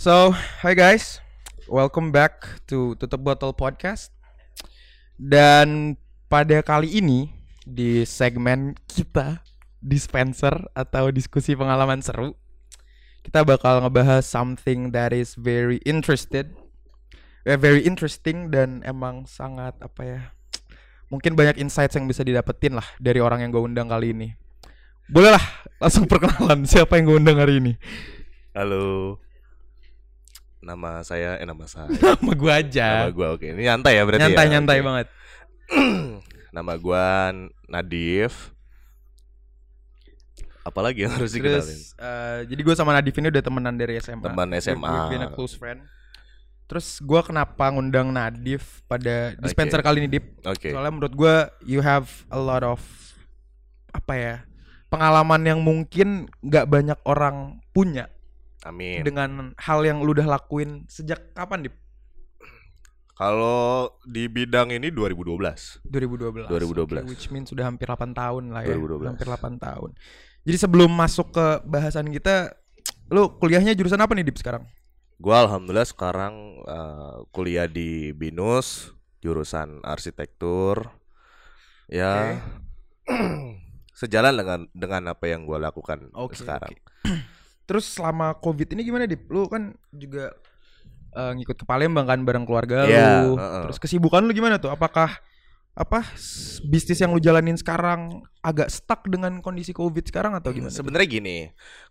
So, hi guys. Welcome back to Tutup Botol Podcast. Dan pada kali ini di segmen kita dispenser atau diskusi pengalaman seru, kita bakal ngebahas something that is very interested, eh, very interesting dan emang sangat apa ya? Mungkin banyak insights yang bisa didapetin lah dari orang yang gue undang kali ini. Boleh lah langsung perkenalan siapa yang gue undang hari ini. Halo. Nama saya eh nama saya. Nama gue aja. nama gua oke. Ini nyantai ya berarti nyantai ya. nyantai Oke. banget. nama gua Nadif. Apalagi yang harus dikenalin? Terus eh, jadi gue sama Nadif ini udah temenan dari SMA. Teman SMA. we've been a close friend. Terus gue kenapa ngundang Nadif pada dispenser kali ini Dip? Oke. Soalnya menurut gue you have a lot of apa ya pengalaman yang mungkin nggak banyak orang punya Amin. dengan hal yang lu udah lakuin sejak kapan Dip? Kalau di bidang ini 2012. 2012. 2012. Oke, which means sudah hampir 8 tahun lah ya. 2012. Hampir 8 tahun. Jadi sebelum masuk ke bahasan kita, lu kuliahnya jurusan apa nih Dip sekarang? Gua alhamdulillah sekarang eh, kuliah di BINUS jurusan arsitektur. Ya. sejalan dengan dengan apa yang gua lakukan Oke, sekarang. oke. Terus selama Covid ini gimana, Dip? Lu kan juga eh, ngikut ke Palembang kan bareng keluarga Iya, lu. heeh. Terus kesibukan lu gimana tuh? Apakah apa bisnis yang lu jalanin sekarang agak stuck dengan kondisi Covid sekarang atau gimana? Sebenarnya gini,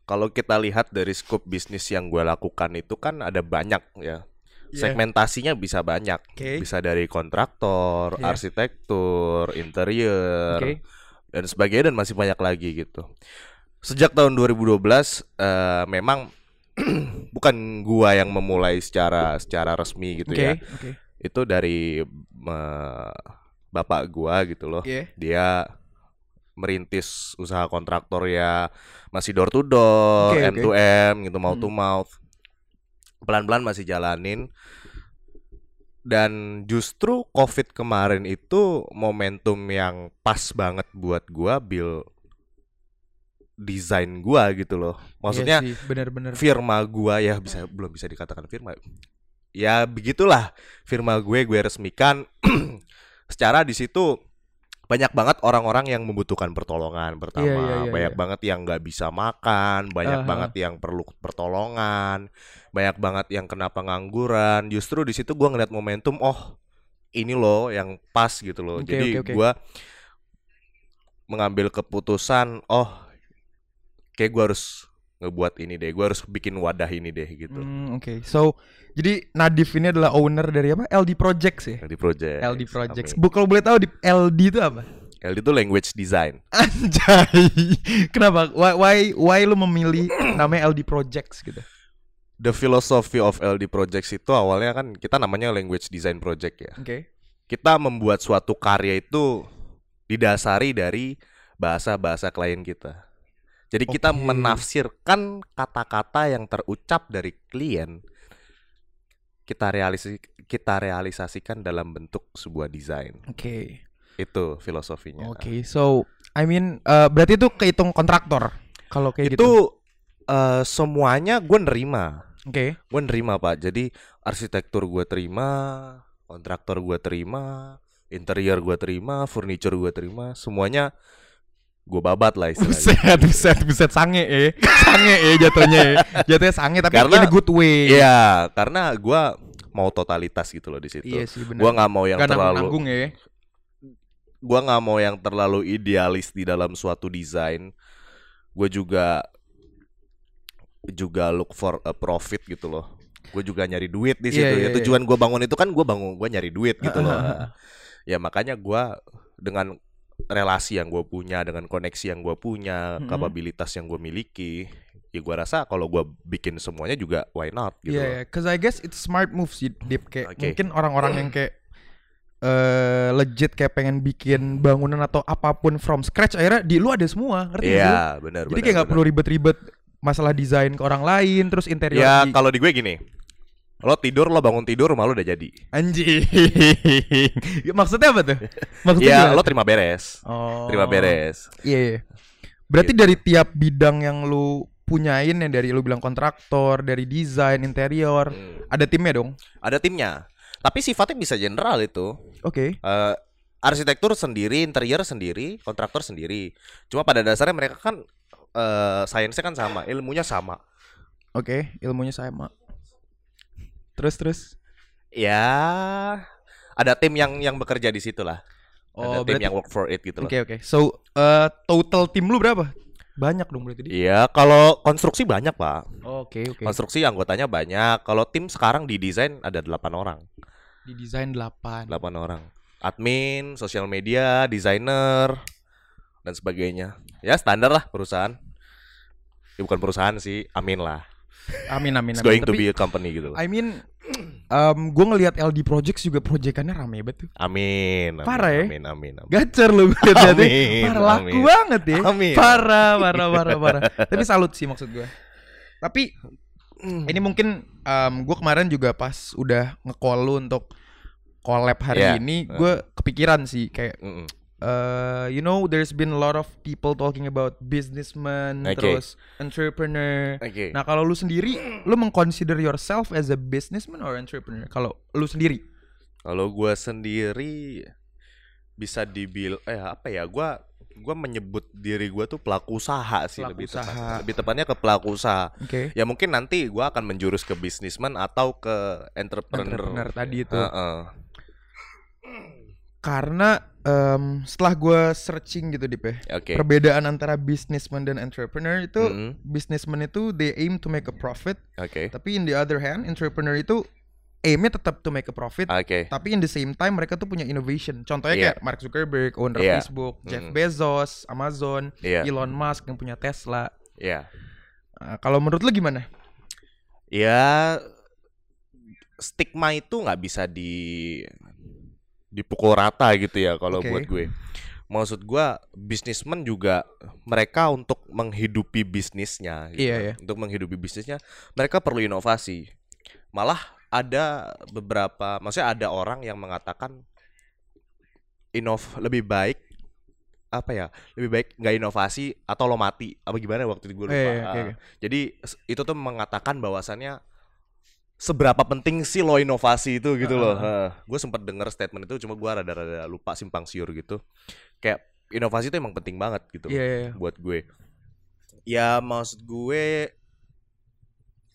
kalau kita lihat dari scope bisnis yang gue lakukan itu kan ada banyak ya. Iya. Segmentasinya bisa banyak. Oke. Bisa dari kontraktor, Iya. arsitektur, interior, Oke. dan sebagainya dan masih banyak lagi gitu. Sejak tahun 2012 eh, memang bukan gua yang memulai secara secara resmi gitu Oke, ya. oke. Itu dari eh, bapak gua gitu loh Iya. dia merintis usaha kontraktor ya masih door to door, Oke, M oke. to M gitu, mouth to Hmm. mouth. Pelan-pelan masih jalanin. Dan justru Covid kemarin itu momentum yang pas banget buat gua build desain gua gitu loh. Maksudnya Iya sih, benar-benar. firma gua ya bisa belum bisa dikatakan firma. Ya begitulah firma gue gue resmikan secara di situ banyak banget orang-orang yang membutuhkan pertolongan pertama, Iya, iya, iya, banyak iya. banget yang nggak bisa makan, banyak Aha. banget yang perlu pertolongan, banyak banget yang kena pengangguran. Justru di situ gua ngeliat momentum, oh ini loh yang pas gitu loh. Oke, Jadi oke, oke. gua mengambil keputusan, oh kayak gua harus ngebuat ini deh, gua harus bikin wadah ini deh gitu. Hmm, Oke, so jadi Nadif ini adalah owner dari apa? LD Projects ya? LD Project. LD Projects. Bu, kalau boleh tahu di LD itu apa? LD itu language design. Anjay. Kenapa? Why why, why lu memilih namanya LD Projects gitu? The philosophy of LD Projects itu awalnya kan kita namanya language design project ya. Oke. Kita membuat suatu karya itu didasari dari bahasa-bahasa klien kita. Jadi kita Oke. menafsirkan kata-kata yang terucap dari klien kita realisi kita realisasikan dalam bentuk sebuah desain. Oke. Itu filosofinya. Oke. So, I mean eh, berarti itu kehitung kontraktor kalau kayak Itu gitu. eh, semuanya gue nerima. Oke. gue nerima pak jadi arsitektur gue terima kontraktor gue terima interior gue terima furniture gue terima semuanya gue babat lah istilahnya Buset, buset, buset sange eh. Sange eh jatuhnya eh. Jatuhnya sange tapi Karena- in a good way. iya karena gue mau totalitas gitu loh di situ Iya sih benar. gue nggak mau yang Nggak terlalu nanggung ya. gue nggak mau yang terlalu idealis di dalam suatu desain gue juga juga look for a profit gitu loh gue juga nyari duit di Iya, situ iya, ya iya. tujuan gue bangun itu kan gue bangun gue nyari duit gitu loh ya makanya gua dengan relasi yang gue punya dengan koneksi yang gue punya Mm-mm. kapabilitas yang gue miliki ya gua rasa kalau gua bikin semuanya juga why not gitu Iya, loh. yeah, cause I guess it's smart move sih, Dip. Kayak Oke. mungkin orang-orang yang kayak eh legit kayak pengen bikin bangunan atau apa pun from scratch akhirnya di lu ada semua, ngerti lu? Iya benar Jadi benar, kayak nggak perlu ribet-ribet masalah desain ke orang lain, terus interior ya di- kalau di gue gini lo tidur lo bangun tidur rumah lo udah jadi anjing. Maksudnya apa tuh? Maksudnya ya lo terima beres oh. terima beres Iya, iya. Berarti dari tiap bidang yang lu punyain yang dari lu bilang kontraktor, dari desain, interior. Hmm. Ada timnya dong. Ada timnya. Tapi sifatnya bisa general itu. Oke. Eh, arsitektur sendiri, interior sendiri, kontraktor sendiri. Cuma pada dasarnya mereka kan eh sainsnya kan sama, ilmunya sama. Oke, ilmunya sama. Terus terus. Ya, ada tim yang yang bekerja di situ lah. Oh, ada tim yang work for it gitu Oke loh. oke. So, eh, total tim lu berapa? Banyak dong berarti di. Iya, kalau konstruksi banyak, Pak. Oke oke. Konstruksi anggotanya banyak. Kalau tim sekarang di desain ada 8 orang. Di desain 8. 8 orang. Admin, sosial media, desainer dan sebagainya. Ya, standar lah perusahaan. Ya, bukan perusahaan sih, amin lah. Amin amin It's amin. going to Tapi, be a company gitu. I mean um, gue ngelihat LD Projects juga proyekannya rame banget tuh. Amin. amin, Parah ya? Amin, amin, amin. Gacor lu lihat Amin, Parah laku amin. banget ya. Amin. Parah, parah, parah, parah. Tapi salut sih maksud gue. Tapi ini mungkin um, gue kemarin juga pas udah nge-call lu untuk collab hari Iya. ini, gue kepikiran sih kayak Mm-mm. Uh, you know there's been a lot of people talking about businessman Oke. terus entrepreneur. Oke. Nah, kalau lu sendiri lu mengconsider yourself as a businessman or entrepreneur? Kalau lu sendiri? Kalau gua sendiri bisa dibil eh apa ya? Gua gua menyebut diri gua tuh pelaku usaha sih Pelaku lebih usaha. tepat. Lebih tepatnya ke pelaku usaha. Oke. Ya mungkin nanti gua akan menjurus ke bisnismen atau ke entrepreneur. Entrepreneur tadi itu. Heeh. Karena em, setelah gue searching gitu Dip ya, Oke. perbedaan antara businessman dan entrepreneur itu Mm-mm. businessman itu they aim to make a profit, Oke. tapi in the other hand entrepreneur itu aimnya tetap to make a profit, Oke. tapi in the same time mereka tuh punya innovation. Contohnya Iya. kayak Mark Zuckerberg, owner Iya. Facebook, Jeff Mm. Bezos, Amazon, Iya. Elon Musk yang punya Tesla. Iya. Nah, kalau menurut lu gimana? Ya stigma itu nggak bisa di dipukul rata gitu ya kalau Oke. buat gue. Maksud gua bisnismen juga mereka untuk menghidupi bisnisnya gitu. Iya, iya. Untuk menghidupi bisnisnya mereka perlu inovasi. Malah ada beberapa maksudnya ada orang yang mengatakan inov lebih baik apa ya lebih baik nggak inovasi atau lo mati apa gimana waktu itu gue lupa Eh, iya, oke, Ah, jadi itu tuh mengatakan bahwasannya seberapa penting sih lo inovasi itu gitu loh. gue sempat denger statement itu cuma gue rada-rada lupa simpang siur gitu. Kayak inovasi itu emang penting banget gitu Iya, iya, iya. buat gue. Ya maksud gue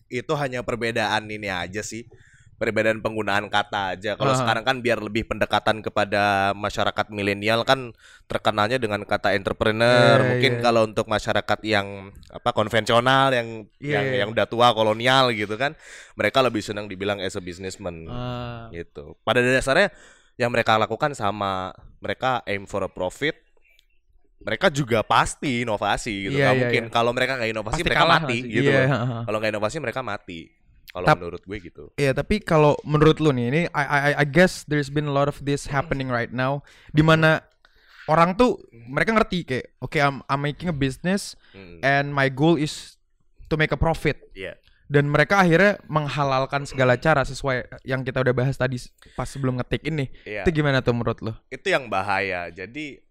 itu hanya perbedaan ini aja sih. Perbedaan penggunaan kata aja. Kalau Ah. sekarang kan biar lebih pendekatan kepada masyarakat milenial kan terkenalnya dengan kata entrepreneur. Iya, Mungkin iya. kalau untuk masyarakat yang apa konvensional yang Iya, yang iya. yang udah tua kolonial gitu kan, mereka lebih senang dibilang as a businessman Ah, gitu. Pada dasarnya yang mereka lakukan sama mereka aim for a profit. Mereka juga pasti inovasi gitu. Iya, Nggak iya, mungkin iya. kalau mereka nggak inovasi pasti mereka kalah mati sih? gitu. Iya, loh. heeh. Kalau nggak inovasi mereka mati. Kalau menurut gue gitu. Iya, tapi kalau menurut lu nih, ini I, I I guess there's been a lot of this happening right now, di mana orang tuh mereka ngerti kayak, oke, I'm, I'm making a business Mm. and my goal is to make a profit. Iya. Dan mereka akhirnya menghalalkan segala cara sesuai yang kita udah bahas tadi pas sebelum ngetik ini. Iya. Itu gimana tuh menurut lu? Itu yang bahaya. Jadi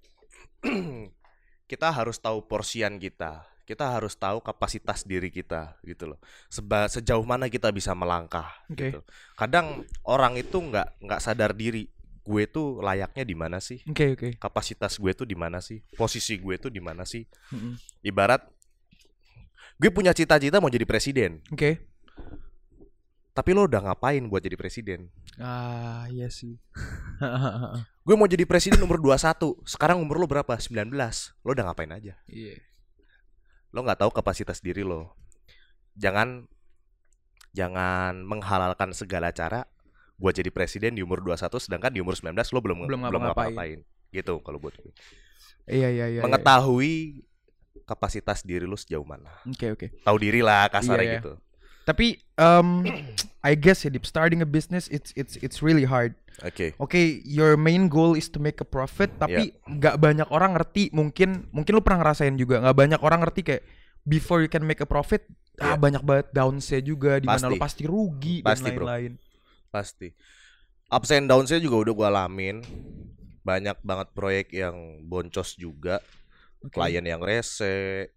kita harus tahu porsian kita. Kita harus tahu kapasitas diri kita gitu loh. Seba sejauh mana kita bisa melangkah Oke. gitu. Kadang orang itu nggak nggak sadar diri. Gue tuh layaknya di mana sih? Oke, oke. Kapasitas gue tuh di mana sih? Posisi gue tuh di mana sih? Mm-mm. Ibarat gue punya cita-cita mau jadi presiden, Oke. tapi lo udah ngapain buat jadi presiden? Ah, iya sih. Gue mau jadi presiden umur 21 Sekarang umur lo berapa? 19 Lo udah ngapain aja? Iya. Lo nggak tahu kapasitas diri lo Jangan Jangan menghalalkan segala cara Buat jadi presiden di umur 21 Sedangkan di umur 19 lo belum Belum belum ngapa-ngapain. Gitu kalau buat gue Iya, iya, iya. iya. Mengetahui kapasitas diri lo sejauh mana Oke, oke. Tahu diri lah kasarnya Iya, iya. gitu Tapi um, I guess ya, Dip, starting a business it's it's it's really hard. Oke Oke, your main goal is to make a profit, tapi nggak banyak orang ngerti. Mungkin mungkin lu pernah ngerasain juga, nggak banyak orang ngerti kayak before you can make a profit, ah Iya. banyak banget downsnya juga, di mana lu Pasti. rugi Pasti, dan lain-lain. Pasti. Ups and downs-nya juga udah gua alamin. Banyak banget proyek yang boncos juga. Oke. Klien yang rese.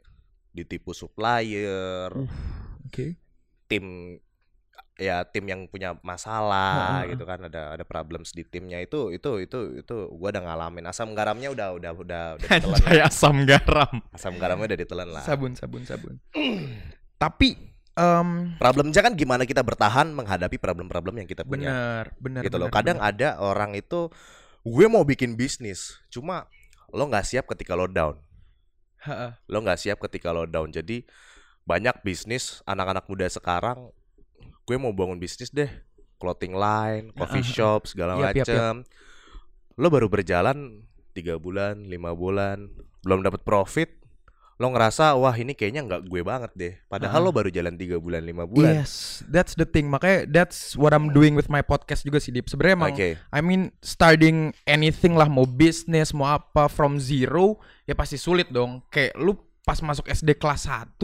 ditipu supplier, Oke. Tim ya tim yang punya masalah Heeh. gitu kan ada ada problems di timnya itu itu itu itu gua udah ngalamin asam garamnya udah udah udah udah ditelan lah. asam garam. asam garamnya udah ditelan lah Sabun, sabun, sabun. Tapi em problemnya kan gimana kita bertahan menghadapi problem-problem yang kita punya benar, benar. gitu loh kadang benar. ada orang itu gue mau bikin bisnis cuma lo nggak siap ketika lo down lo nggak siap ketika lo down jadi banyak bisnis anak-anak muda sekarang gue mau bangun bisnis deh clothing line coffee shop segala Yap, yap, yap. macem lo baru berjalan tiga bulan lima bulan belum dapat profit lo ngerasa wah ini kayaknya nggak gue banget deh padahal Ah, lo baru jalan tiga bulan lima bulan Yes, that's the thing. Makanya that's what I'm doing with my podcast juga sih, Dip. Sebenarnya emang oke I mean starting anything lah mau bisnis mau apa from zero ya pasti sulit dong. Kayak lu pas masuk SD kelas 1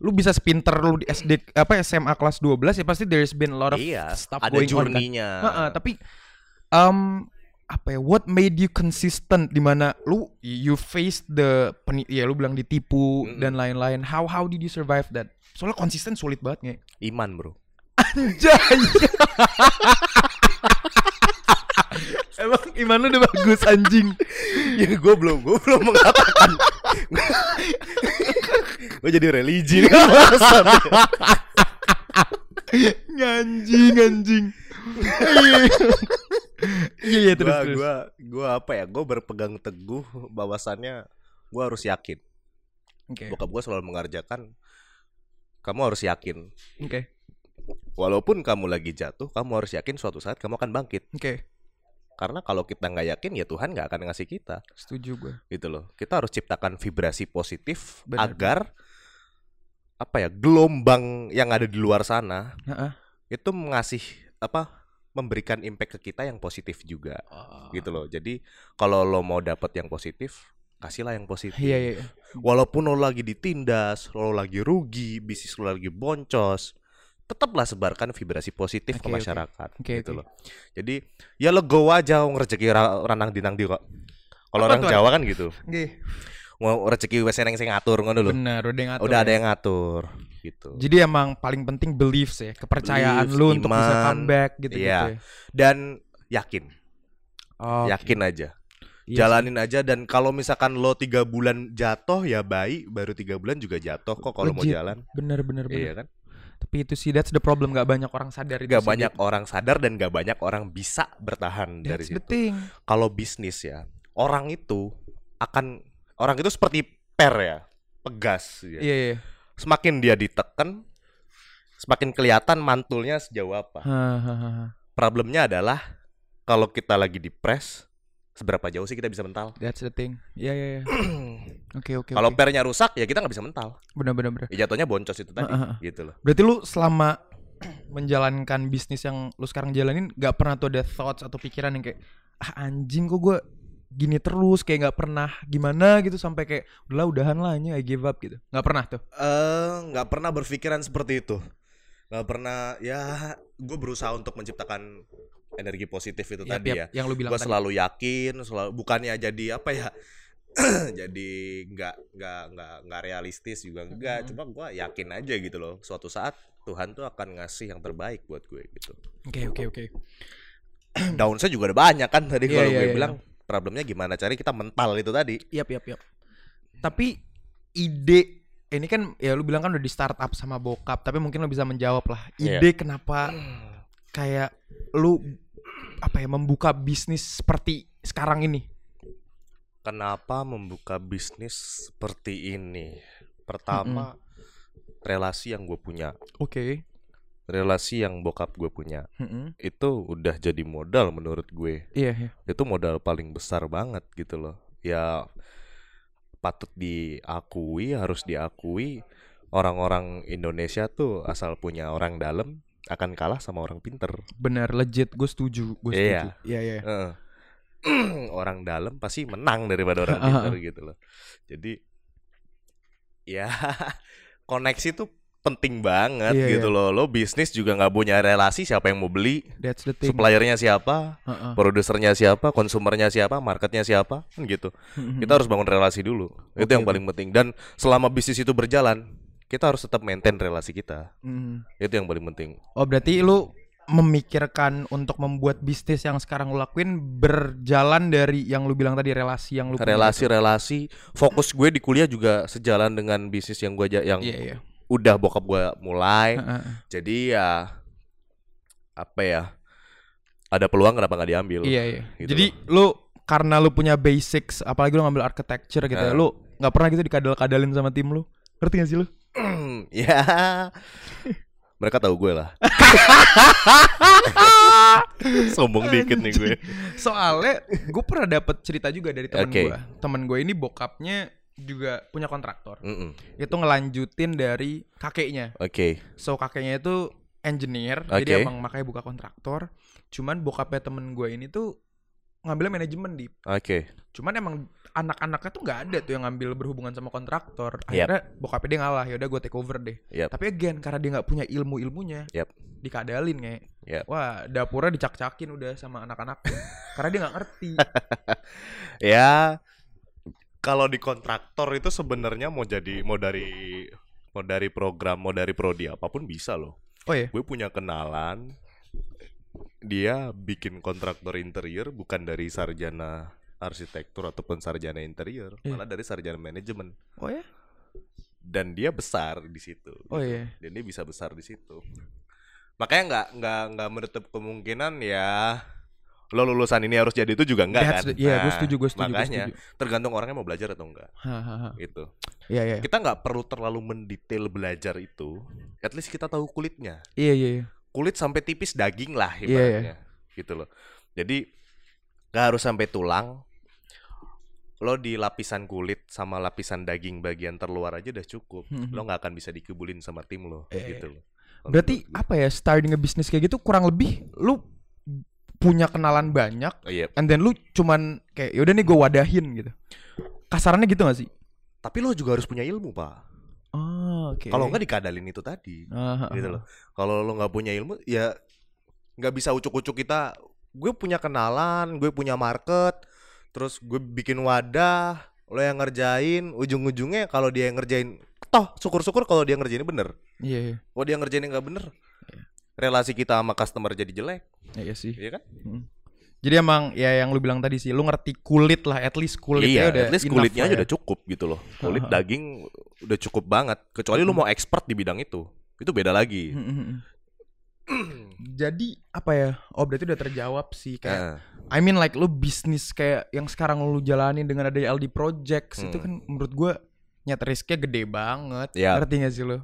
lu bisa spinter lu di SD apa SMA kelas 12 ya pasti there's been a lot of iya stuff ada going on. kan. journey-nya Heeh, tapi um apa ya what made you consistent di mana lu you face the peni ya lu bilang ditipu Mm-mm. dan lain-lain how how did you survive that soalnya konsisten sulit banget nge iman bro anjay emang iman lu udah bagus anjing. Ya gue belum gue belum mengatakan. Gue jadi religi nih bangsat. anjing anjing. Iya iya terus gua, terus. gua gua apa ya gue berpegang teguh bahwasannya gue harus yakin. Oke. Bokap gue selalu mengerjakan kamu harus yakin. Oke. Walaupun kamu lagi jatuh kamu harus yakin suatu saat kamu akan bangkit. Oke karena kalau kita nggak yakin ya Tuhan nggak akan ngasih kita setuju gue gitu loh kita harus ciptakan vibrasi positif Benar. agar apa ya gelombang yang ada di luar sana Heeh. itu mengasih apa memberikan impact ke kita yang positif juga Ah. gitu loh jadi kalau lo mau dapat yang positif kasihlah yang positif iya iya iya. walaupun lo lagi ditindas lo lagi rugi bisnis lo lagi boncos tetaplah sebarkan vibrasi positif Oke, ke masyarakat Oke, gitu oke. loh jadi ya legowo aja wong rezeki ra- ranang dinang di kok kalau orang tuh? Jawa kan gitu Oke. mau rezeki wes eneng sing ngatur ngono lho benar udah ngatur udah ya. ada yang ngatur gitu Jadi emang paling penting beliefs ya, kepercayaan Beliefs, lu untuk bisa iman, comeback gitu-gitu iya. ya. dan yakin Oh, yakin aja iya jalanin aja dan kalau misalkan lo tiga bulan jatuh ya baik baru tiga bulan juga jatuh kok kalau mau jalan. Bener bener bener. iya kan Tapi itu sih that's the problem. Gak banyak orang sadar gak banyak orang sadar dan gak banyak orang bisa bertahan dari That's the situ kalau bisnis ya orang itu akan orang itu seperti per ya pegas ya. Iya iya. semakin dia ditekan semakin kelihatan mantulnya sejauh apa. Problemnya adalah kalau kita lagi di press seberapa jauh sih kita bisa mental That's the thing. Iya iya iya. Oke oke. kalau pernya rusak ya kita nggak bisa mental bener bener bener. ya jatuhnya boncos itu tadi Heeh. gitu loh Berarti lu selama menjalankan bisnis yang lu sekarang jalanin gak pernah tuh ada thoughts atau pikiran yang kayak ah anjing kok gue gini terus kayak nggak pernah gimana gitu sampai kayak udahlah udahan lah ini I give up gitu nggak pernah tuh Eh, nggak pernah berpikiran seperti itu nggak pernah ya gue berusaha untuk menciptakan energi positif itu Yap, tadi yap, ya yang lu bilang gue tadi. selalu yakin selalu bukannya jadi apa ya jadi nggak nggak nggak nggak realistis juga enggak Mhm. cuma gue yakin aja gitu loh suatu saat Tuhan tuh akan ngasih yang terbaik buat gue gitu oke oke oke daun saya juga ada banyak kan tadi Iya, kalau iya, gue iya. bilang problemnya gimana cari kita mental itu tadi Yap, yap, yap. Tapi ide ini kan ya lu bilang kan udah di startup sama bokap, tapi mungkin lu bisa menjawab lah. Iya. Ide kenapa kayak lu apa ya membuka bisnis seperti sekarang ini? kenapa membuka bisnis seperti ini pertama relasi yang gue punya Oke. relasi yang bokap gue punya Mm-mm. itu udah jadi modal menurut gue Iya, iya. itu modal paling besar banget gitu loh ya patut diakui harus diakui orang-orang Indonesia tuh asal punya orang dalam akan kalah sama orang pinter Benar legit gue setuju, gue setuju. Iya. Iya, iya. Heeh. orang dalam pasti menang daripada orang pinter gitu loh jadi ya koneksi tuh penting banget Iya, gitu loh. Lo bisnis juga nggak punya relasi siapa yang mau beli, That's the thing. suppliernya siapa, Heeh. produsernya siapa, konsumernya siapa, marketnya siapa, kan gitu. Kita harus bangun relasi dulu. Itu Oke, yang paling penting. Dan selama bisnis itu berjalan, kita harus tetap maintain relasi kita. Mm. Itu yang paling penting. Oh berarti lu memikirkan untuk membuat bisnis yang sekarang lu lakuin berjalan dari yang lu bilang tadi relasi yang lu punya gitu. Relasi-relasi, fokus gue di kuliah juga sejalan dengan bisnis yang gue aja yang Iya iya. udah bokap gue mulai. Heeh. Jadi ya apa ya? Ada peluang kenapa nggak diambil? Iya iya. Gitu Jadi lu karena lu punya basics, apalagi lu ngambil architecture gitu, ya, Eh. lu nggak pernah gitu dikadal-kadalin sama tim lu. Ngerti gak sih lu? ya. Mereka tahu gue lah. Sombong dikit nih gue. Soalnya gue pernah dapet cerita juga dari teman Oke. gue. Temen gue ini bokapnya juga punya kontraktor. Mm-mm. Itu ngelanjutin dari kakeknya. Oke. So kakeknya itu engineer, Oke. jadi emang makanya buka kontraktor. Cuman bokapnya temen gue ini tuh ngambilnya manajemen di. Oke. Cuman emang anak-anaknya tuh nggak ada tuh yang ngambil berhubungan sama kontraktor. Akhirnya bokapnya dia ngalah, ya udah gue take over deh. Yap. Tapi again karena dia nggak punya ilmu ilmunya, Yap. dikadalin kayak. Yap. Wah dapurnya dicak-cakin udah sama anak-anak karena dia nggak ngerti. Ya kalau di kontraktor itu sebenarnya mau jadi mau dari mau dari program mau dari prodi apa pun bisa loh. Oh ya, Gue punya kenalan dia bikin kontraktor interior bukan dari sarjana arsitektur ataupun sarjana interior, Iya. malah dari sarjana manajemen. oh ya, Dan dia besar di situ. oh gitu. ya. Dan dia bisa besar di situ. Makanya nggak nggak nggak menutup kemungkinan ya lo lulusan ini harus jadi itu juga enggak That's kan? iya, gue setuju, gue setuju, gue Makanya setuju. tergantung orangnya mau belajar atau enggak. Itu. Iya iya. Kita nggak perlu terlalu mendetail belajar itu. At least kita tahu kulitnya. Iya iya. iya. Kulit sampai tipis daging lah Iya, iya. ibaratnya. Gitu loh. Jadi nggak harus sampai tulang. Lo di lapisan kulit sama lapisan daging bagian terluar aja udah cukup. Mhm. Lo nggak akan bisa dikebulin sama tim lo Iya, gitu loh. Berarti gue. apa ya starting a bisnis kayak gitu kurang lebih lu punya kenalan banyak Oh, iya. and then lu cuman kayak yaudah nih gue wadahin gitu. Kasarannya gitu gak sih? Tapi lo juga harus punya ilmu, Pak. Oh, oke. Kalau nggak dikadalin itu tadi. Ah, ah, gitu ah. loh. Kalau lo nggak punya ilmu, ya nggak bisa ucuk-ucuk kita. Gue punya kenalan, gue punya market, terus gue bikin wadah, lo yang ngerjain, ujung-ujungnya kalau dia yang ngerjain, toh syukur-syukur kalau dia ngerjain bener. Iya, iya. Kalau dia ngerjain nggak bener, relasi kita sama customer jadi jelek, Iya sih. iya kan? Mm. Jadi emang ya yang lu bilang tadi sih, lu ngerti kulit lah, at least kulitnya iya, udah at least kulitnya aja ya. udah cukup gitu loh. Kulit Ha-ha. daging udah cukup banget. Kecuali lu mau expert di bidang itu, itu beda lagi. Mm. Jadi apa ya? Oh berarti udah terjawab sih kayak Nah, I mean like lu bisnis kayak yang sekarang lu jalanin dengan ada LD Projects itu Hmm. kan menurut gua nyet risknya gede banget. Ya. Ngerti gak sih lu?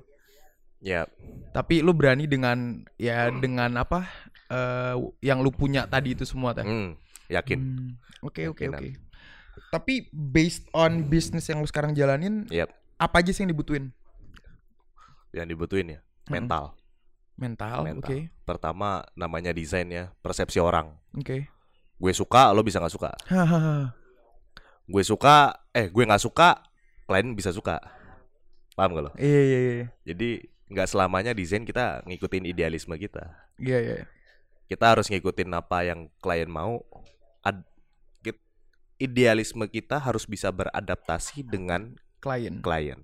ya, Tapi lu berani dengan ya dengan apa eh yang lu punya tadi itu semua teh. hmm, yakin. Hmm, Oke oke oke. Tapi based on bisnis yang lu sekarang jalanin, Yap, apa aja sih yang dibutuhin? yang dibutuhin ya Mm-mm. mental. Mental, oke. Mental. Pertama namanya desain ya, persepsi orang. Oke. Gue suka, lo bisa nggak suka. Gue suka, eh gue nggak suka, klien bisa suka. Paham gak lo? Iya iya iya. Jadi nggak selamanya desain kita ngikutin idealisme kita. Iya iya. Kita harus ngikutin apa yang klien mau. Ad- idealisme kita harus bisa beradaptasi dengan Klien. klien.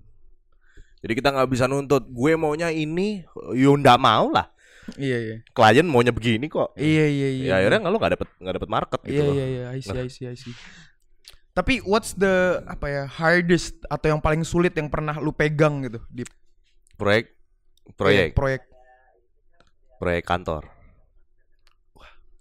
Jadi kita nggak bisa nuntut gue maunya ini, yo nggak mau lah. Iya iya. Klien maunya begini kok. Iya iya iya. ya akhirnya nggak lo nggak dapet nggak dapet market gitu Iya loh. iya iya, I see I see I see. Tapi what's the apa ya hardest atau yang paling sulit yang pernah lu pegang gitu di Proyek, eh, proyek, proyek proyek kantor,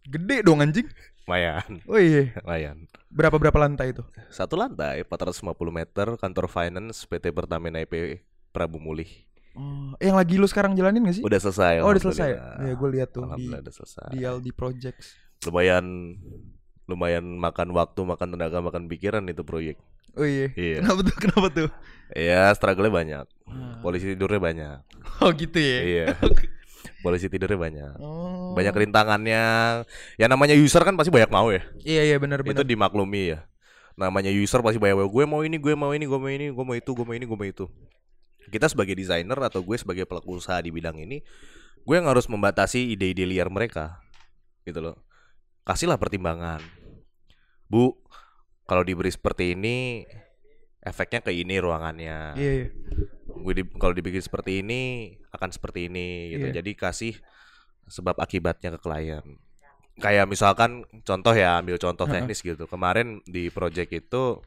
gede dong anjing. lumayan, Oh iya, lumayan. berapa berapa lantai itu? Satu lantai, 450 meter, kantor finance PT Pertamina IP Prabu Mulih. Oh, yang lagi lu sekarang jalanin gak sih? Udah selesai. oh, udah selesai. Ya, gue lihat tuh di udah selesai. di LD Projects. Lumayan, lumayan makan waktu, makan tenaga, makan pikiran itu proyek. Oh iya. Iya. Kenapa tuh? Kenapa tuh? Ya, struggle banyak. Ah. Polisi tidurnya banyak. Oh gitu ya. Iya. Polisi tidurnya banyak. Oh. Banyak rintangannya. Ya namanya user kan pasti banyak mau ya. Iya iya benar Itu benar. dimaklumi ya. Namanya user pasti banyak mau. Gue mau ini, gue mau ini, gue mau ini, gue mau itu, gue mau ini, gue mau itu. Kita sebagai desainer atau gue sebagai pelaku usaha di bidang ini, gue yang harus membatasi ide-ide liar mereka, gitu loh. Kasihlah pertimbangan, bu. Kalau diberi seperti ini, efeknya ke ini ruangannya. Iya, iya. Gue di, kalau dibikin seperti ini akan seperti ini, gitu. Iya. Jadi kasih sebab akibatnya ke klien. Kayak misalkan contoh ya, ambil contoh teknis gitu. Kemarin di project itu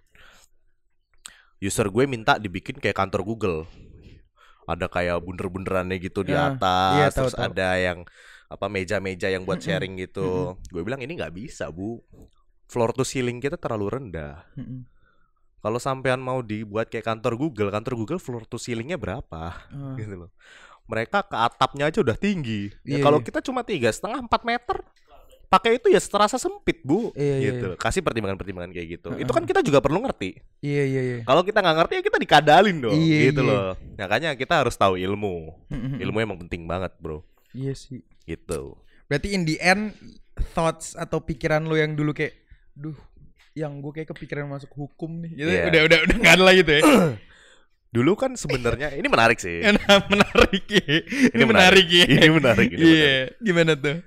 user gue minta dibikin kayak kantor Google. Ada kayak bunder-bunderannya gitu di Ah, atas, iya, tahu, terus tahu. ada yang apa meja-meja yang buat sharing gitu. Gue bilang ini nggak bisa, Bu. Floor to ceiling kita terlalu rendah. Kalau sampean mau dibuat kayak kantor Google, kantor Google floor to ceilingnya berapa? Ah. Gitu loh. Mereka ke atapnya aja udah tinggi. Ya, Iya, kalau iya. kita cuma tiga setengah empat meter, pakai itu ya terasa sempit bu. Iya, iya, gitu. iya. Kasih pertimbangan-pertimbangan kayak gitu. Heeh. Itu kan kita juga perlu ngerti. Iya, iya, iya. Kalau kita nggak ngerti ya kita dikadalin dong. Iya, gitu iya. loh. Makanya kita harus tahu ilmu. Ilmu emang penting banget bro. Iya sih. Gitu. Berarti in the end thoughts atau pikiran lo yang dulu kayak duh yang gue kayak kepikiran masuk hukum nih gitu Iya. udah udah udah nggak ada lagi tuh ya Dulu kan sebenarnya ini menarik sih. Menarik ya ini, menarik, ya Ini menarik. Ini iya menarik. gimana tuh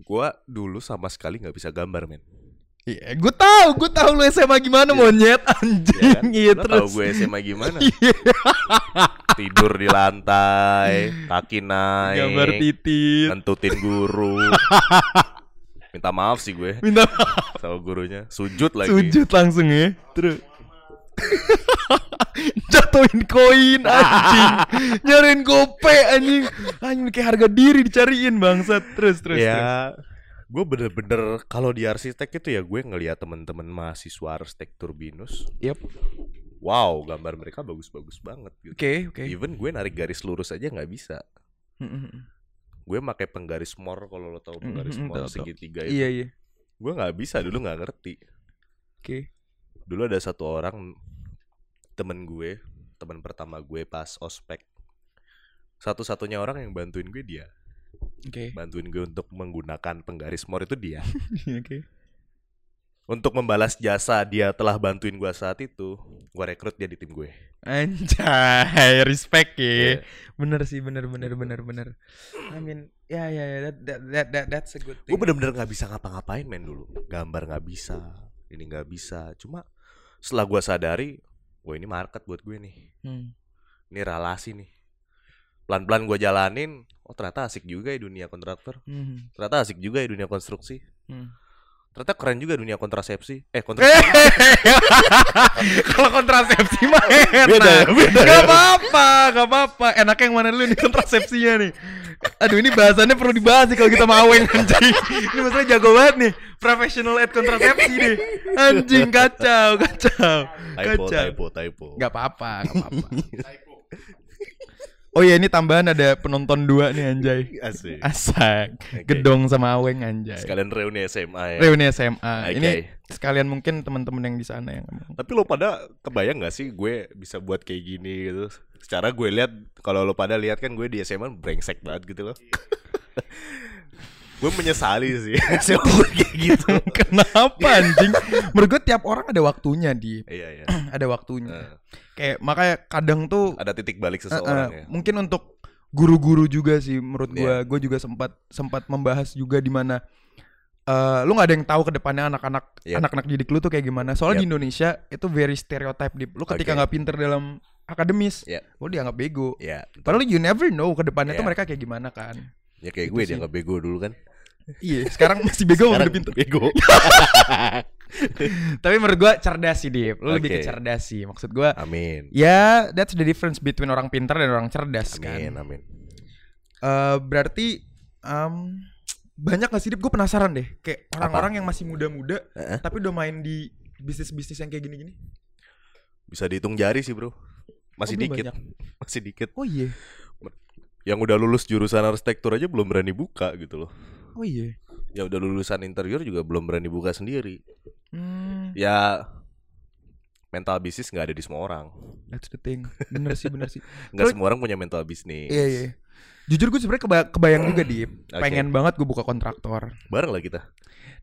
Gua dulu sama sekali nggak bisa gambar men. iya gue tahu gue tahu lu SMA gimana monyet Ya anjing kan? iya Lo terus tahu gue SMA gimana? Iya. Tidur di lantai, kaki naik, gambar titit nentutin guru. Minta maaf sih gue minta maaf sama gurunya. Sujud lagi. sujud langsung ya terus jatuhin koin anjing nyariin gope anjing anjing kayak harga diri dicariin bangsat terus terus terus. ya, gue bener-bener kalau di arsitek itu ya gue ngeliat temen-temen mahasiswa arsitektur binus. Yep. Wow, gambar mereka bagus-bagus banget. Gitu. Oke, oke. Even gue narik garis lurus aja nggak bisa. Gue pakai penggaris more kalau lo tahu penggaris more tahu, tahu. segitiga itu. Iya, iya. Gue nggak bisa dulu nggak ngerti. Oke. Dulu ada satu orang temen gue, teman pertama gue pas ospek. Satu-satunya orang yang bantuin gue dia, Oke. bantuin gue untuk menggunakan penggaris more itu dia. Oke. Untuk membalas jasa dia telah bantuin gue saat itu, gue rekrut dia di tim gue. Anjay, respect ya. Iya. Bener sih, bener bener bener bener. I mean, ya ya ya that that that, that that's a good thing. Gue bener-bener nggak bisa ngapa-ngapain men dulu, gambar nggak bisa, ini nggak bisa. Cuma setelah gue sadari, wah ini market buat gue nih, Hmm. ini relasi nih. Pelan-pelan gue jalanin, oh ternyata asik juga ya dunia kontraktor, Hmm. ternyata asik juga ya dunia konstruksi. Hmm. Ternyata keren juga dunia kontrasepsi. Eh, kontrasepsi. Kalau kontrasepsi mah enak. Beda ya, beda Gak ya. apa-apa, gak apa-apa. Enak yang mana dulu nih kontrasepsinya nih. Aduh ini bahasannya perlu dibahas nih kalau kita mau aweng anjing. Ini maksudnya jago banget nih. Professional at kontrasepsi nih. Anjing kacau, kacau. typo, Kacau. typo, typo. Gak apa-apa, gak apa-apa. Oh iya ini tambahan ada penonton dua nih anjay. Asik. Asak. Oke. Gedong sama Aweng anjay. Sekalian reuni SMA ya. Reuni SMA. Oke. Ini sekalian mungkin teman-teman yang di sana yang. Tapi lo pada kebayang gak sih gue bisa buat kayak gini gitu? Secara gue lihat kalau lo pada lihat kan gue di SMA brengsek banget gitu loh. gue menyesali sih gue kayak gitu. Kenapa anjing? Menurut gue tiap orang ada waktunya di Iya iya. ada waktunya. Eh, Kayak makanya kadang tuh ada titik balik seseorang eh, ya. mungkin untuk guru-guru juga sih menurut gue. Iya. Gue juga sempat sempat membahas juga di mana eh lu nggak ada yang tahu ke depannya anak-anak Yep. anak-anak didik lu tuh kayak gimana. Soalnya di Yep. Indonesia itu very stereotype di lu ketika nggak pinter dalam akademis, Iya. lu dianggap bego. Ya, Padahal you never know ke depannya tuh Iya. mereka kayak gimana kan. Ya kayak Itu gue sih. dia nggak bego dulu kan. Iya, sekarang masih bego Sekarang pinter. bego. Tapi menurut gua cerdas sih, Dip. Lu lebih ke cerdas sih. Maksud gua Amin. ya that's the difference between orang pintar dan orang cerdas Amin, kan. amin. Eh berarti em, banyak gak sih Dip? Gue penasaran deh. Kayak orang-orang yang masih muda-muda Heeh. tapi udah main di bisnis-bisnis yang kayak gini-gini. Bisa dihitung jari sih, Bro. Masih Oh, dikit. banyak. Masih dikit. Oh iya. Yang udah lulus jurusan arsitektur aja belum berani buka gitu loh. Oh iya. Ya udah lulusan interior juga belum berani buka sendiri. Hmm, Ya mental bisnis nggak ada di semua orang. that's the thing. Bener sih, bener sih. Nggak semua orang punya mental bisnis. Iya, iya. Jujur gue sebenarnya keba- kebayang juga di Oke. pengen banget gue buka kontraktor. Bareng lah kita.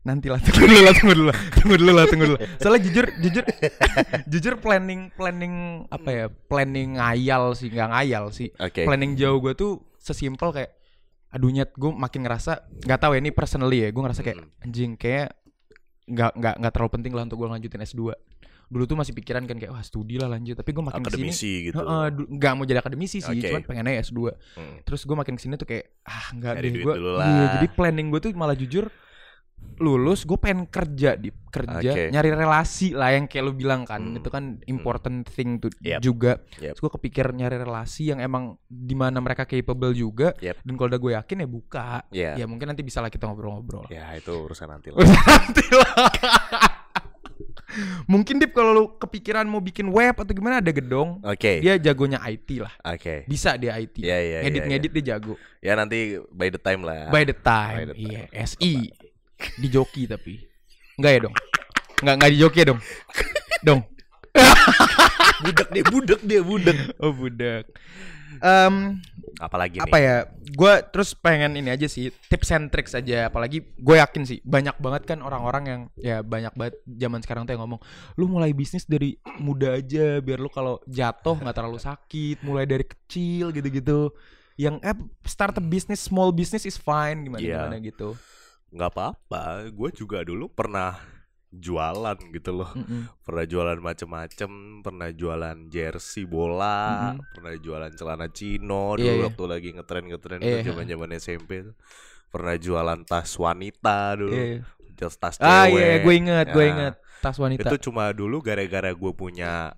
Nanti lah tunggu dulu lah tunggu dulu lah tunggu dulu lah tunggu dulu. Soalnya jujur jujur jujur planning planning apa ya planning ngayal sih nggak ngayal sih. Oke. Planning jauh gue tuh sesimpel kayak aduh nyet gue makin ngerasa nggak tahu ya ini personally ya gue ngerasa kayak Mm. anjing kayak nggak nggak nggak terlalu penting lah untuk gue lanjutin S2 dulu tuh masih pikiran kan kayak wah studi lah lanjut tapi gue makin ke sini Akademisi gitu. Heeh, du- nggak mau jadi akademisi sih Oke. cuman pengen aja S2 Hmm. terus gue makin ke sini tuh kayak ah nggak deh gue iya, jadi planning gue tuh malah jujur lulus gue pengen kerja di kerja Oke. nyari relasi lah yang kayak lu bilang kan Hmm. itu kan important thing tuh Yep. juga Yep. gue kepikir nyari relasi yang emang di mana mereka capable juga Yep. dan kalau udah gue yakin ya buka Iya. ya mungkin nanti bisa lah kita ngobrol-ngobrol Ya itu urusan nanti lah. Urusan nanti lah. mungkin dip kalau lu kepikiran mau bikin web atau gimana ada gedong Oke. dia jagonya IT lah Oke. bisa dia IT Iya, iya, ngedit iya, ngedit dia jago Ya nanti by the time lah. by the time, By the time. iya SI di joki tapi. Enggak ya dong? Enggak enggak di joki ya dong? Dong. Budak dia, budak dia, budak. oh budak Em, Apalagi nih? apa ya? Gue terus pengen ini aja sih tips and tricks aja. Apalagi gue yakin sih banyak banget kan orang-orang yang ya banyak banget zaman sekarang tuh yang ngomong lu mulai bisnis dari muda aja biar lu kalau jatuh nggak terlalu sakit mulai dari kecil gitu-gitu. Yang eh start a business small business is fine gimana Iya. gimana gitu nggak apa-apa. Gue juga dulu pernah jualan gitu loh. Mm-mm. Pernah jualan macem-macem, pernah jualan jersey bola, Mhm. pernah jualan celana chino dulu Iya, iya. waktu lagi ngetren-ngetren Iya. itu zaman-zaman SMP tuh. Pernah jualan tas wanita dulu. Iya, iya. Tas tas ah cewek. iya gue inget gue Ya. inget tas wanita Itu cuma dulu gara-gara gue punya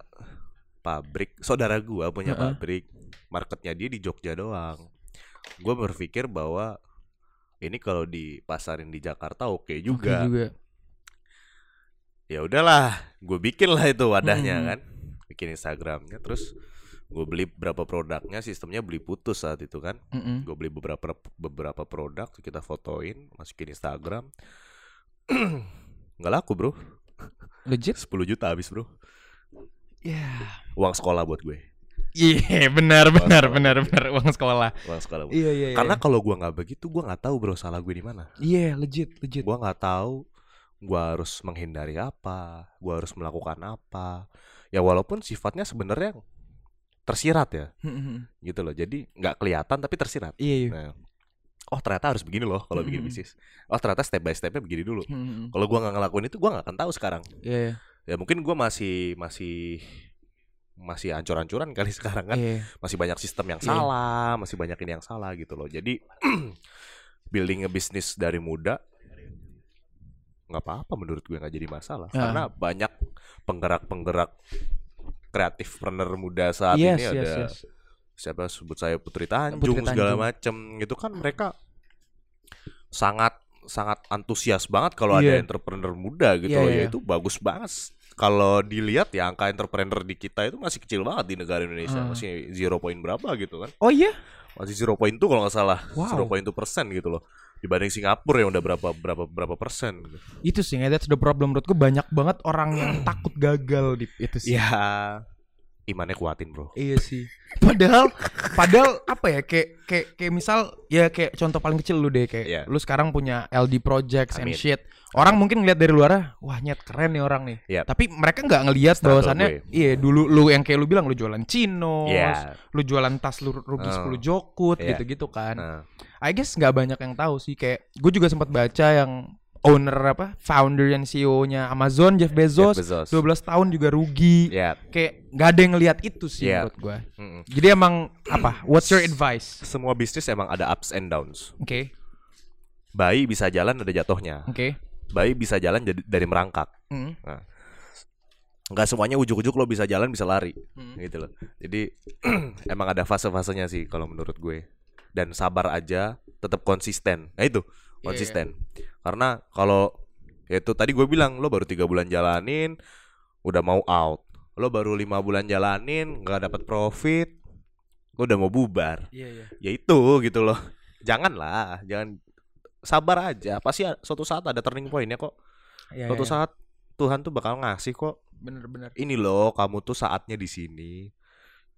pabrik, saudara gue punya Heeh. pabrik, marketnya dia di Jogja doang. Gue berpikir bahwa ini kalau dipasarin di Jakarta oke Oke juga. juga Ya udahlah, gue bikin lah itu wadahnya Hmm. kan, bikin Instagramnya, terus gue beli beberapa produknya, sistemnya beli putus saat itu kan. Mm-mm. Gue beli beberapa beberapa produk, kita fotoin, masukin Instagram. Nggak laku bro, legit 10 juta habis bro. ya Uang sekolah buat gue. Iya benar benar sekolah. benar benar uang sekolah Uang sekolah. iya iya iya. Karena kalau gua nggak begitu, gua nggak tahu bro salah gue di mana. iya legit legit Gua nggak tahu gua harus menghindari apa, gua harus melakukan apa. Ya walaupun sifatnya sebenarnya tersirat ya, gitu loh. Jadi nggak kelihatan tapi tersirat. iya iya Nah, oh ternyata harus begini loh kalau bikin bisnis. Oh ternyata step by stepnya begini dulu. Kalau gua nggak ngelakuin itu, gua nggak akan tahu sekarang. iya iya Ya mungkin gua masih masih masih ancur-ancuran kali sekarang kan. iya masih banyak sistem yang Iya. salah, masih banyak ini yang salah gitu loh. Jadi building a business dari muda nggak apa-apa menurut gue nggak jadi masalah Ah. karena banyak penggerak-penggerak kreatif planner muda saat yes ini yes ada yes siapa sebut saya Putri Tanjung, Putri segala Tanjung. macem gitu kan mereka sangat sangat antusias banget kalau ada Iya. entrepreneur muda gitu Iya, loh iya. ya itu bagus banget kalau dilihat ya angka entrepreneur di kita itu masih kecil banget di negara Indonesia. Ah. masih zero point berapa gitu kan. Oh iya? Masih 0.2 kalau nggak salah. Wow. 0.2 persen gitu loh. Dibanding Singapura yang udah berapa berapa berapa persen gitu. itu sih that's the problem. Menurutku banyak banget orang yang takut gagal di itu sih. Ya imannya kuatin bro Iya sih. Padahal padahal apa ya kayak kayak kayak misal ya kayak contoh paling kecil lu deh kayak Iya. lu sekarang punya LD projects and shit. Orang mungkin ngeliat dari luar, wah nyet keren nih orang nih. Iya. Tapi mereka nggak ngelihat bahwasannya gue. iya dulu lu yang kayak lu bilang lu jualan chinos, Iya. lu jualan tas lu rugi Oh. 10 jokut Iya. gitu-gitu kan. nah I guess nggak banyak yang tahu sih kayak gue juga sempat baca yang owner apa founder dan CEO-nya Amazon Jeff Bezos, Jeff Bezos 12 tahun juga rugi. ya Kayak nggak ada yang ngelihat itu sih Iya. menurut gue. mm-mm. Jadi emang apa? What's your advice? semua bisnis emang ada ups and downs Oke, bayi bisa jalan ada jatuhnya oke. bayi bisa jalan jadi dari merangkak Hmm. nggak semuanya ujuk-ujuk lo bisa jalan bisa lari Hmm. gitu loh jadi emang ada fase-fasenya sih kalau menurut gue dan sabar aja tetap konsisten nah itu Iya, konsisten. Karena kalau itu tadi gue bilang lo baru tiga bulan jalanin udah mau out. Lo baru lima bulan jalanin nggak dapat profit lo udah mau bubar. Iya, iya. ya itu gitu loh. Janganlah jangan sabar aja. Pasti suatu saat ada turning point ya kok. Iya, suatu iya. saat Tuhan tuh bakal ngasih kok bener-bener. ini loh kamu tuh saatnya di sini.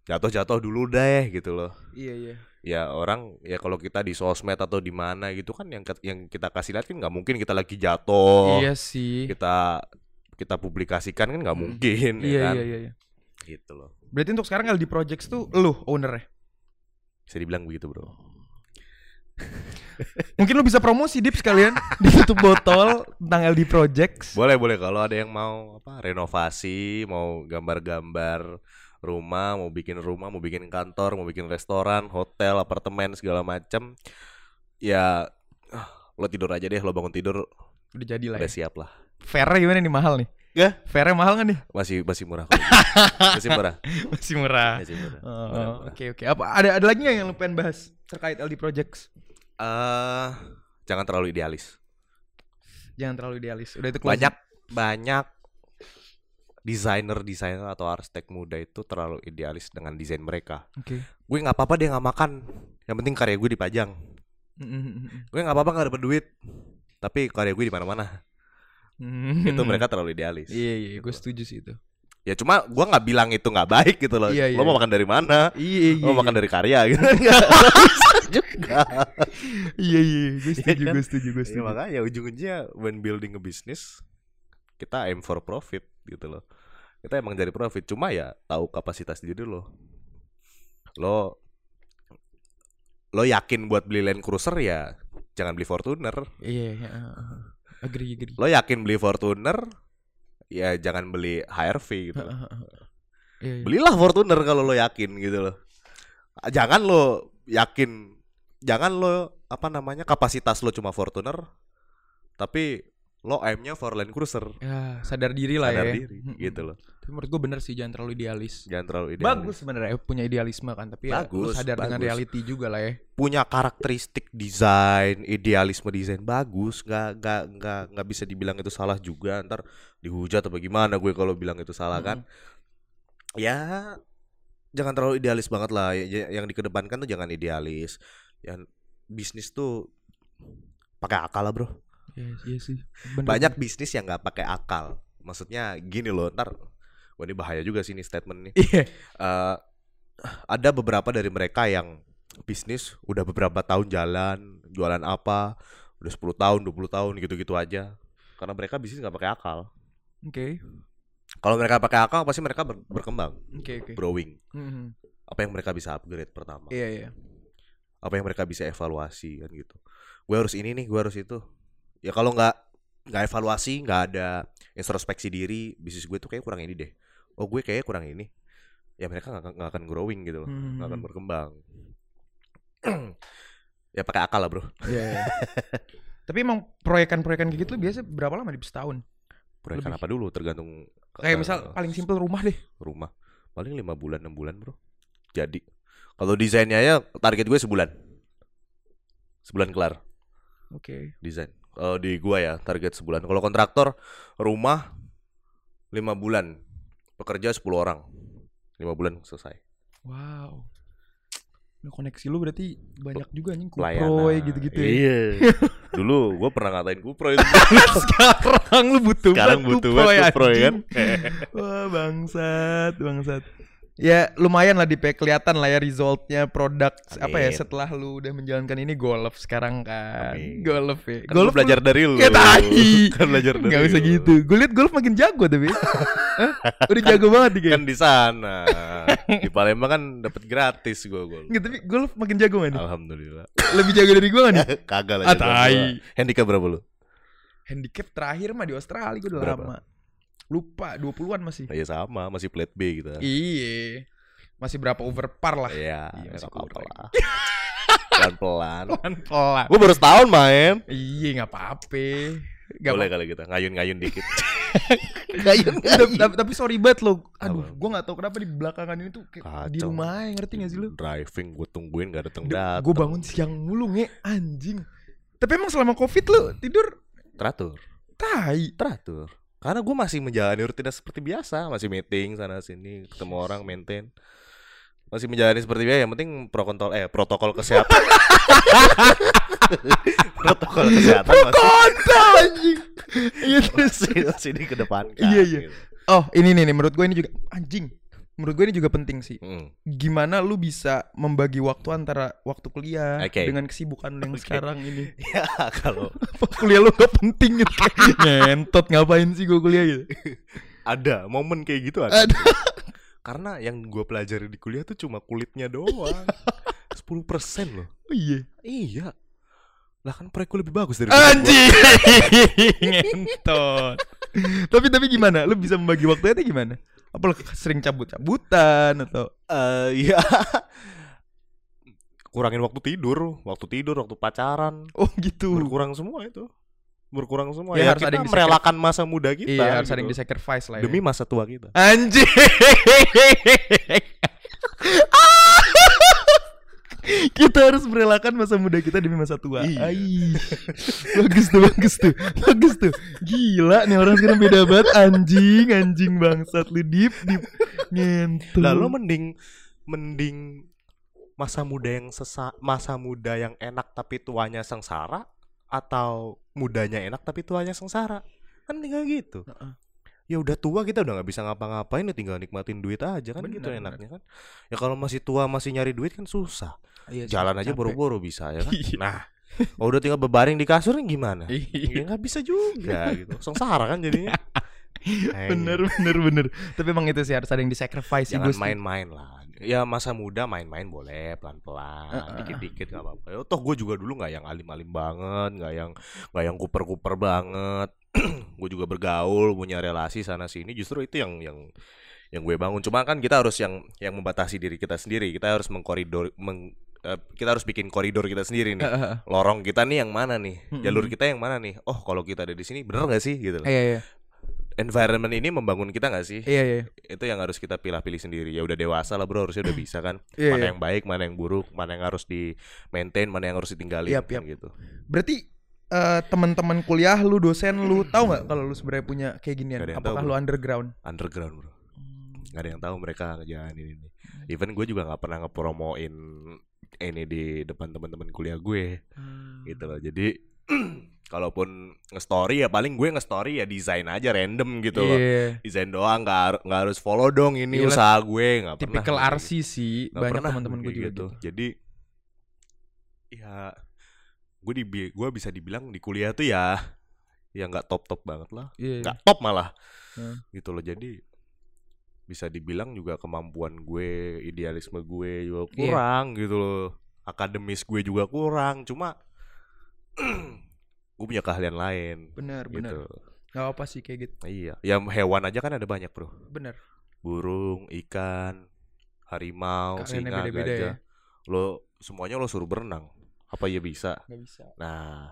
Jatuh-jatuh dulu deh gitu loh. Iya iya. Ya orang ya kalau kita di sosmed atau di mana gitu kan yang ke- yang kita kasih lihat kan nggak mungkin kita lagi jatuh Iya sih. kita kita publikasikan kan nggak Hmm. mungkin ya Iya kan iya iya. iya. gitu loh Berarti untuk sekarang LD Projects tuh lu ownernya. bisa dibilang begitu bro Mungkin lu bisa promosi dip sekalian di tutup botol tentang LD Projects. boleh boleh kalau ada yang mau apa renovasi mau gambar-gambar rumah mau bikin rumah mau bikin kantor mau bikin restoran hotel apartemen segala macam ya ah, lo tidur aja deh lo bangun tidur Udah jadi lah udah ya. siap lah Fairnya gimana nih mahal nih? Ya. Fairnya mahal nggak nih? masih masih murah kok. masih murah Masih murah. masih murah Oh, oh, murah. Oke oke. Apa ada ada lagi nggak yang lu pengen bahas terkait LD Projects? Eh, jangan terlalu idealis. Jangan terlalu idealis. Udah itu closing. Banyak banyak desainer desainer atau arsitek muda itu terlalu idealis dengan desain mereka. Oke. Gue nggak apa-apa dia nggak makan. Yang penting karya gue dipajang. Gue nggak apa-apa nggak dapet duit. Tapi karya gue di mana-mana. Itu mereka terlalu idealis. Iya iya, gue setuju sih itu. Ya cuma gue nggak bilang itu nggak baik gitu loh. Iya, iya, Lo mau iya. makan dari mana? Iya iya. Lo mau makan iya. dari karya gitu. Juga. Iya iya, gue Iya setuju, kan? gue setuju, gue Ya, setuju. makanya ujung-ujungnya when building a business kita aim for profit gitu loh. Kita emang cari profit, cuma ya tahu kapasitas diri lo. Lo lo yakin buat beli Land Cruiser ya jangan beli Fortuner. Iya, iya. uh, uh. agree agree. Lo yakin beli Fortuner ya jangan beli HRV gitu. Uh, uh. Iya, iya. Belilah Fortuner kalau lo yakin gitu loh. Jangan lo yakin jangan lo apa namanya kapasitas lo cuma Fortuner tapi lo aimnya for Land Cruiser. Ya, sadar diri lah sadar ya. diri Mm-mm. gitu loh. Tapi menurut gue bener sih jangan terlalu idealis. Jangan terlalu idealis. Bagus sebenarnya punya idealisme kan, tapi ya Bagus, sadar dengan bagus. reality juga lah ya. Punya karakteristik desain, idealisme desain bagus, nggak nggak nggak nggak bisa dibilang itu salah juga. Ntar dihujat apa gimana gue kalau bilang itu salah kan? Ya jangan terlalu idealis banget lah. Ya- ya- Yang dikedepankan tuh jangan idealis. Yang bisnis tuh pakai akal lah bro. Iya, iya sih. Bener. Banyak bisnis yang nggak pakai akal. Maksudnya gini loh, ntar Wah ini bahaya juga sih ini statement nih. Iya. Eh, ada beberapa dari mereka yang bisnis udah beberapa tahun jalan, jualan apa, udah 10 tahun, 20 tahun gitu-gitu aja. Karena mereka bisnis nggak pakai akal. Oke. Kalau mereka pakai akal pasti mereka ber- berkembang, Oke, oke. growing. Mhm. Apa yang mereka bisa upgrade pertama? Iya, iya. Apa yang mereka bisa evaluasi kan gitu. Gue harus ini nih, gue harus itu. Ya kalau nggak nggak evaluasi, nggak ada introspeksi diri, bisnis gue tuh kayak kurang ini deh. Oh gue kayak kurang ini. Ya mereka nggak akan growing gitu loh, nggak akan Mhm. berkembang. ya pakai akal lah bro. Iya, iya. Tapi emang proyekan-proyekan kayak gitu biasa berapa lama di setahun? Proyekan Lebih. apa dulu tergantung Kayak eh, misal paling simpel rumah deh. rumah paling lima bulan enam bulan bro. Jadi kalau desainnya ya target gue sebulan, sebulan kelar Oke. desain. Kalau di gua ya target sebulan. Kalau kontraktor rumah lima bulan, pekerja 10 orang, lima bulan selesai. Wow. Nah, koneksi lu berarti banyak juga Pelayanan. kuproy gitu-gitu ya. Iya. Dulu gua pernah ngatain kupro itu. Sekarang lu butuh Sekarang butuh kuproy, banget kupro ya kan. Wah, bangsat, bangsat. Ya lumayan lah di kelihatan lah ya resultnya produk apa ya setelah lu udah menjalankan ini golf sekarang kan Amin. golf ya Kan gua belajar dari lu. Ya, tai. kan belajar dari nggak lu. gitu gue liat golf makin jago tapi Hah? udah jago banget nih Kan di sana. di Palembang kan dapat gratis gua gol. Nggak, tapi golf makin jago nih Alhamdulillah. lebih jago dari gue nih Kagak lah. Ah, gua. Handicap berapa lu? handicap terakhir mah di Australia gue udah Berapa? lama lupa 20-an masih Iya sama, masih plat B gitu. iya masih berapa over par lah Iya, Iya, ya masih lah. Pelan-pelan. pelan-pelan Gue baru setahun main. iya nggak apa-apa Gak Boleh kali kita ngayun-ngayun dikit. tapi, tapi, tapi sorry banget lo aduh gue gak tahu kenapa di belakangan ini tuh kayak di Kacau. rumah aja ngerti gak sih lu Driving gue tungguin gak dateng dateng. gue bangun siang mulu nge anjing tapi emang selama covid lu tidur teratur, tai teratur. Karena gue masih menjalani rutinitas seperti biasa, masih meeting sana sini, ketemu orang, maintain. Masih menjalani seperti biasa, yang penting protokol eh protokol kesehatan. protokol kesehatan masih, kontol anjing iya terus masih, masih dikedepankan. Iya, iya. gitu. Oh ini nih, nih menurut gue ini juga anjing. Menurut gue ini juga penting sih. Hmm. Gimana lu bisa membagi waktu antara waktu kuliah Oke. dengan kesibukan lu yang sekarang ini. Ya kalau kuliah lu gak penting gitu. Ngentot ngapain sih gue kuliah gitu. ada momen kayak gitu ada. Ada. Karena yang gue pelajari di kuliah tuh cuma kulitnya doang. 10% loh. Oh iya. Iya. Lah kan proyekku lebih bagus dari Anjing. Ngentot. tapi tapi gimana? Lu bisa membagi waktunya itu gimana? Apa lu sering cabut-cabutan atau Eh iya. Kurangin waktu tidur, waktu tidur, waktu pacaran, oh gitu. berkurang semua itu. Berkurang semua. Ya, Ya, harus kita ada yang merelakan masa muda kita. Iya, harus ada yang gitu. di-sacrifice lah ya. demi masa tua kita. Anjing. kita harus merelakan masa muda kita demi masa tua. Iya. Ai. bagus tuh, bagus tuh. Bagus tuh. Gila nih orang sekarang beda banget anjing, anjing bangsat lu deep deep. Ngentul. Lah lo mending mending masa muda yang sesa masa muda yang enak tapi tuanya sengsara atau mudanya enak tapi tuanya sengsara. Kan tinggal gitu. Heeh. Ya udah tua kita udah nggak bisa ngapa-ngapain ya tinggal nikmatin duit aja kan Bener, gitu bener. enaknya kan. Ya kalau masih tua masih nyari duit kan susah. Iya Jalan aja boro-boro bisa ya kan. Iya. Nah, kalau udah tinggal bebaring di kasur gimana? Iya. Ya nggak bisa juga gitu. Sengsara kan jadinya. Eh, Bener bener bener. Tapi emang itu sih harus ada yang di-sacrifice sih Jangan main-main lah. Ya masa muda main-main boleh pelan-pelan, Heeh. dikit-dikit nggak apa-apa. Ya, toh gue juga dulu nggak yang alim-alim banget, nggak yang nggak yang kuper-kuper banget. gue juga bergaul, punya relasi sana sini. Justru itu yang yang yang gue bangun. Cuma kan kita harus yang yang membatasi diri kita sendiri. Kita harus mengkoridor, meng, eh, kita harus bikin koridor kita sendiri nih. Lorong kita nih yang mana nih? Mm-mm. Jalur kita yang mana nih? Oh, kalau kita ada di sini bener nggak sih gitu. loh. Iya iya. Environment ini membangun kita nggak sih? Iya iya. itu yang harus kita pilih-pilih sendiri ya udah dewasa lah bro harusnya udah bisa kan Iya, mana iya. yang baik mana yang buruk mana yang harus di maintain mana yang harus ditinggalin Yap, kan yap. gitu Berarti eh, teman-teman kuliah lu dosen lu tahu nggak kalau lu sebenarnya punya kayak ginian? Nggak ada yang Apakah tahu, lu underground? underground bro. Nggak ada yang tahu mereka ngejalanin ini. Even gue juga nggak pernah ngepromoin ini di depan teman-teman kuliah gue. Gitu loh. Jadi kalaupun nge-story ya paling gue nge-story ya desain aja random gitu loh. Iya. desain doang nggak har- nggak harus follow dong ini usaha gue nggak pernah Tipikal kayak RC sih, banyak teman-teman gue juga gitu. Jadi ya gue di gue bisa dibilang di kuliah tuh ya ya nggak top top banget lah, Iya. nggak top malah Hmm. gitu loh. Jadi bisa dibilang juga kemampuan gue, idealisme gue juga Iya. kurang gitu loh. Akademis gue juga kurang. Cuma gue punya keahlian lain bener. gitu. Gak apa sih kayak gitu. Iya, ya hewan aja kan ada banyak bro. Bener. Burung, ikan, harimau, singa, gajah. ya. Lo semuanya lo suruh berenang. Apa ya bisa? Gak bisa. Nah,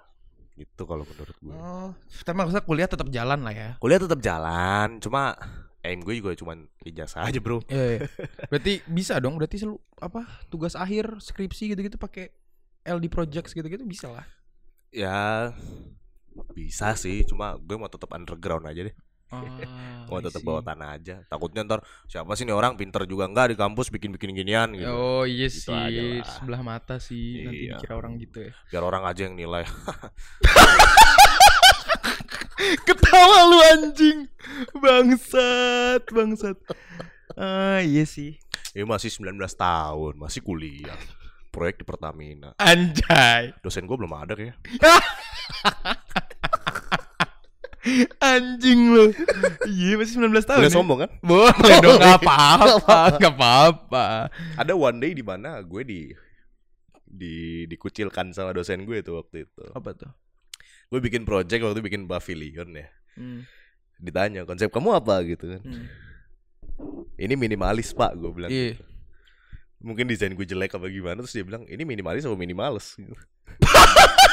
itu kalau menurut gue. Oh, tapi maksudnya kuliah tetap jalan lah ya. Kuliah tetap jalan, cuma aim gue juga cuman ijazah aja, Bro. Iya. iya. Berarti bisa dong. Berarti selu apa tugas akhir skripsi gitu-gitu pakai LD projects gitu-gitu bisa lah. Ya bisa sih, cuma gue mau tetap underground aja deh. Ah, Mau I tetap bawa tanah aja. Takutnya ntar siapa sih nih orang pinter juga enggak di kampus bikin-bikin ginian gitu. Oh iya Gitu sih, lah. sebelah mata sih nanti Iya. dikira orang gitu ya. Biar orang aja yang nilai. Ketawa lu anjing. Bangsat, bangsat. Ah iya sih. Ini masih 19 tahun, masih kuliah. Proyek di Pertamina. Anjay. Dosen gue belum ada ya. Anjing lu. Iya masih 19 tahun. Boleh ya? sombong kan? Boleh dong, gak apa-apa, gak apa-apa. Ada one day di mana gue di di dikucilkan sama dosen gue tuh waktu itu. Apa tuh? Gue bikin project waktu itu bikin pavilion ya. Hmm. Ditanya konsep kamu apa gitu kan. hmm. Ini minimalis pak gue bilang. Iya. gitu. Mungkin desain gue jelek apa gimana terus dia bilang ini minimalis apa minimales gitu.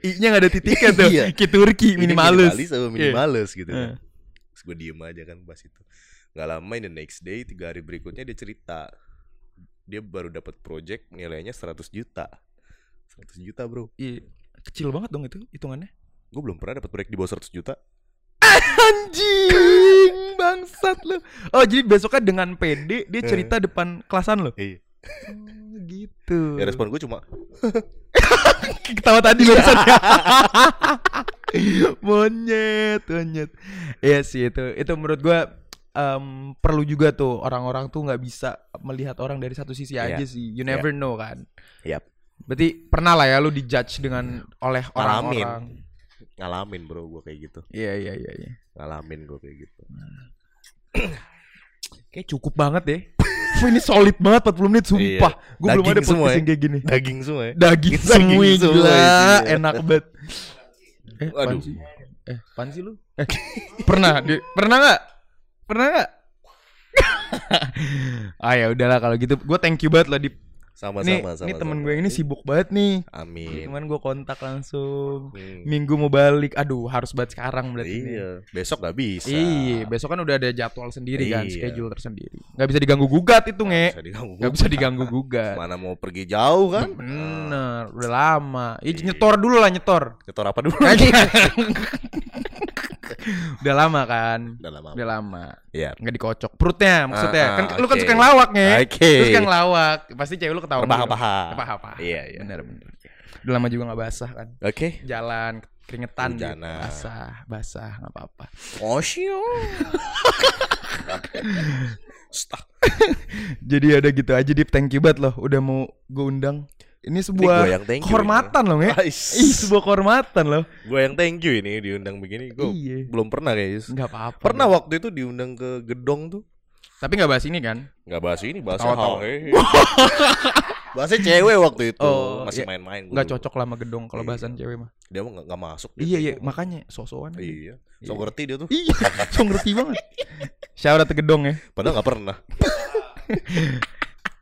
I-nya gak ada titiknya tuh. Iya. Ki Turki Ini minimalis. minimalis apa minimales gitu Eh. kan. Terus gue diem aja kan pas itu. Gak lama in the next day tiga hari berikutnya dia cerita dia baru dapat project nilainya 100 juta. 100 juta bro. Iya. Kecil banget dong itu hitungannya. Gue belum pernah dapat proyek di bawah 100 juta. Anjing, bangsat lu. Oh, jadi besoknya dengan PD dia Eh. cerita depan kelasan lo. Iya. Oh, gitu. Ya respon gue cuma Ketawa tadi barusan. monyet, monyet. Iya sih itu. Itu menurut gua em, perlu juga tuh orang-orang tuh nggak bisa melihat orang dari satu sisi Iya. aja sih. You never know kan. Yap. Berarti pernah lah ya lu dijudge dengan oleh Ngalamin. orang-orang. Ngalamin bro gue kayak gitu. Iya iya iya iya. Ngalamin gue kayak gitu. Kayak cukup banget deh. Ini solid banget 40 menit sumpah. Gue belum ada semua podcast ya. yang kayak gini. Daging semua ya. Daging, Daging semua semua gila, isinya. enak banget. Eh, Waduh. sih? Eh, apaan sih lu? Eh, pernah? Di, pernah nggak? Pernah nggak? ah ya udahlah kalau gitu. Gue thank you banget loh di. Sama Nih, sama sama. ini temen sama. gue ini sibuk banget nih. Amin. Cuman gue kontak langsung. Hmm. Minggu mau balik. Aduh, harus banget sekarang berarti. nih. Iya, besok gak bisa. Iya, besok kan udah ada jadwal sendiri kan, Iya. schedule tersendiri. Nggak bisa diganggu gugat itu nge. Bisa diganggu. Nggak bisa diganggu gugat. Mana mau pergi jauh kan? Bener, udah lama. Ya, Iya. nyetor dulu lah nyetor. Nyetor apa dulu? udah lama kan. Udah lama. Udah lama. Iya. Nggak dikocok. Perutnya maksudnya. Ah, kan ah, lu kan suka yang lawak nge. Oke. Terus yang lawak, pasti cewek lu ketawa. Terbahak-bahak. Terbahak-bahak. Iya, iya. Bener bener. Udah lama juga nggak basah kan. Oke. Jalan keringetan gitu. Hujanan. basah, basah nggak apa-apa. Osio. Stuck. Jadi ada gitu aja Dip, thank you banget loh udah mau gue undang. Ini sebuah you kehormatan loh. Ais. Ih, sebuah kehormatan loh. Gue yang thank you ini diundang begini. Gue Iya. belum pernah guys. Enggak apa-apa. Pernah Dip. waktu itu diundang ke gedong tuh. Tapi nggak bahas ini kan? Nggak bahas ini, bahas Tawa-tawa. Bahasnya cewek waktu itu. Oh, Masih iya. main-main. gua Nggak cocok lah sama gedong kalau Iya. bahasan cewek mah. Dia mah nggak nggak masuk. dia Iya iya, makanya sok-sokan. aja. Iya. So Iya. ngerti dia tuh. Iya, so ngerti banget. Shout out ke gedong ya. Padahal nggak pernah.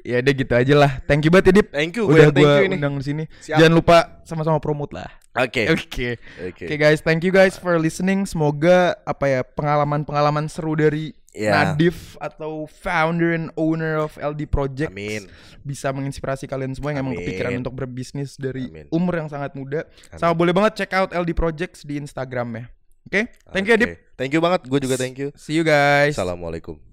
Ya udah gitu aja lah. Thank you banget ya Dip. Thank you. Gue Udah you ini. undang di sini. Jangan lupa sama-sama promote lah. Oke. Oke. Oke. Oke guys, thank you guys for listening. Semoga apa ya pengalaman-pengalaman seru dari Ya. Nadif atau founder and owner of LD Project Amin. bisa menginspirasi kalian semua yang emang Amin. kepikiran untuk berbisnis dari Amin. umur yang sangat muda. Amin. Sama boleh banget check out LD Projects di Instagram ya. Oke, thank you Oke. Adip. Thank you banget. Gue juga thank you. See you guys. Assalamualaikum.